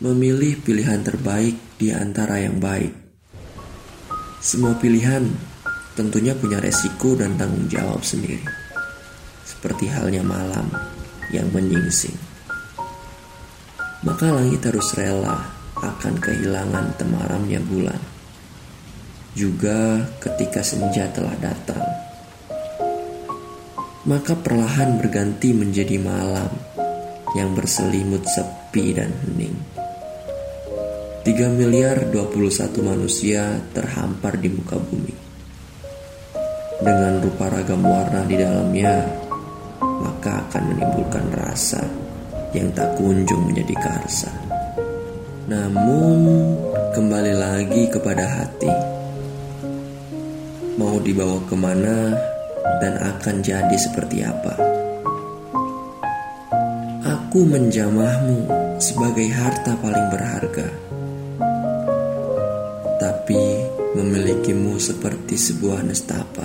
memilih pilihan terbaik di antara yang baik. Semua pilihan tentunya punya resiko dan tanggung jawab sendiri. Seperti halnya malam yang menyingsing. Maka langit harus rela akan kehilangan temaramnya bulan. Juga ketika senja telah datang. Maka perlahan berganti menjadi malam yang berselimut sepi dan hening. 3 miliar 21 manusia terhampar di muka bumi. Dengan rupa ragam warna di dalamnya, maka akan menimbulkan rasa yang tak kunjung menjadi karsa. Namun, kembali lagi kepada hati. Mau dibawa ke mana dan akan jadi seperti apa? Aku menjamahmu sebagai harta paling berharga tapi memilikimu seperti sebuah nestapa.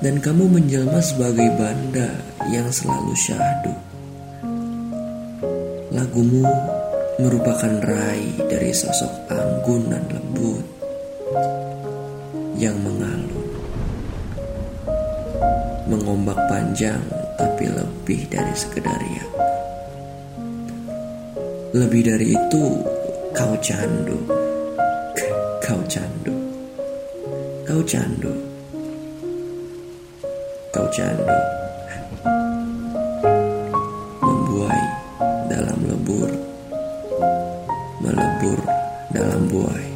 Dan kamu menjelma sebagai banda yang selalu syahdu. Lagumu merupakan rai dari sosok anggun dan lembut yang mengalun. Mengombak panjang tapi lebih dari sekedar riak. Lebih dari itu, Kau candu, kau candu, kau candu, kau candu. Membuai dalam lebur, melebur dalam buai.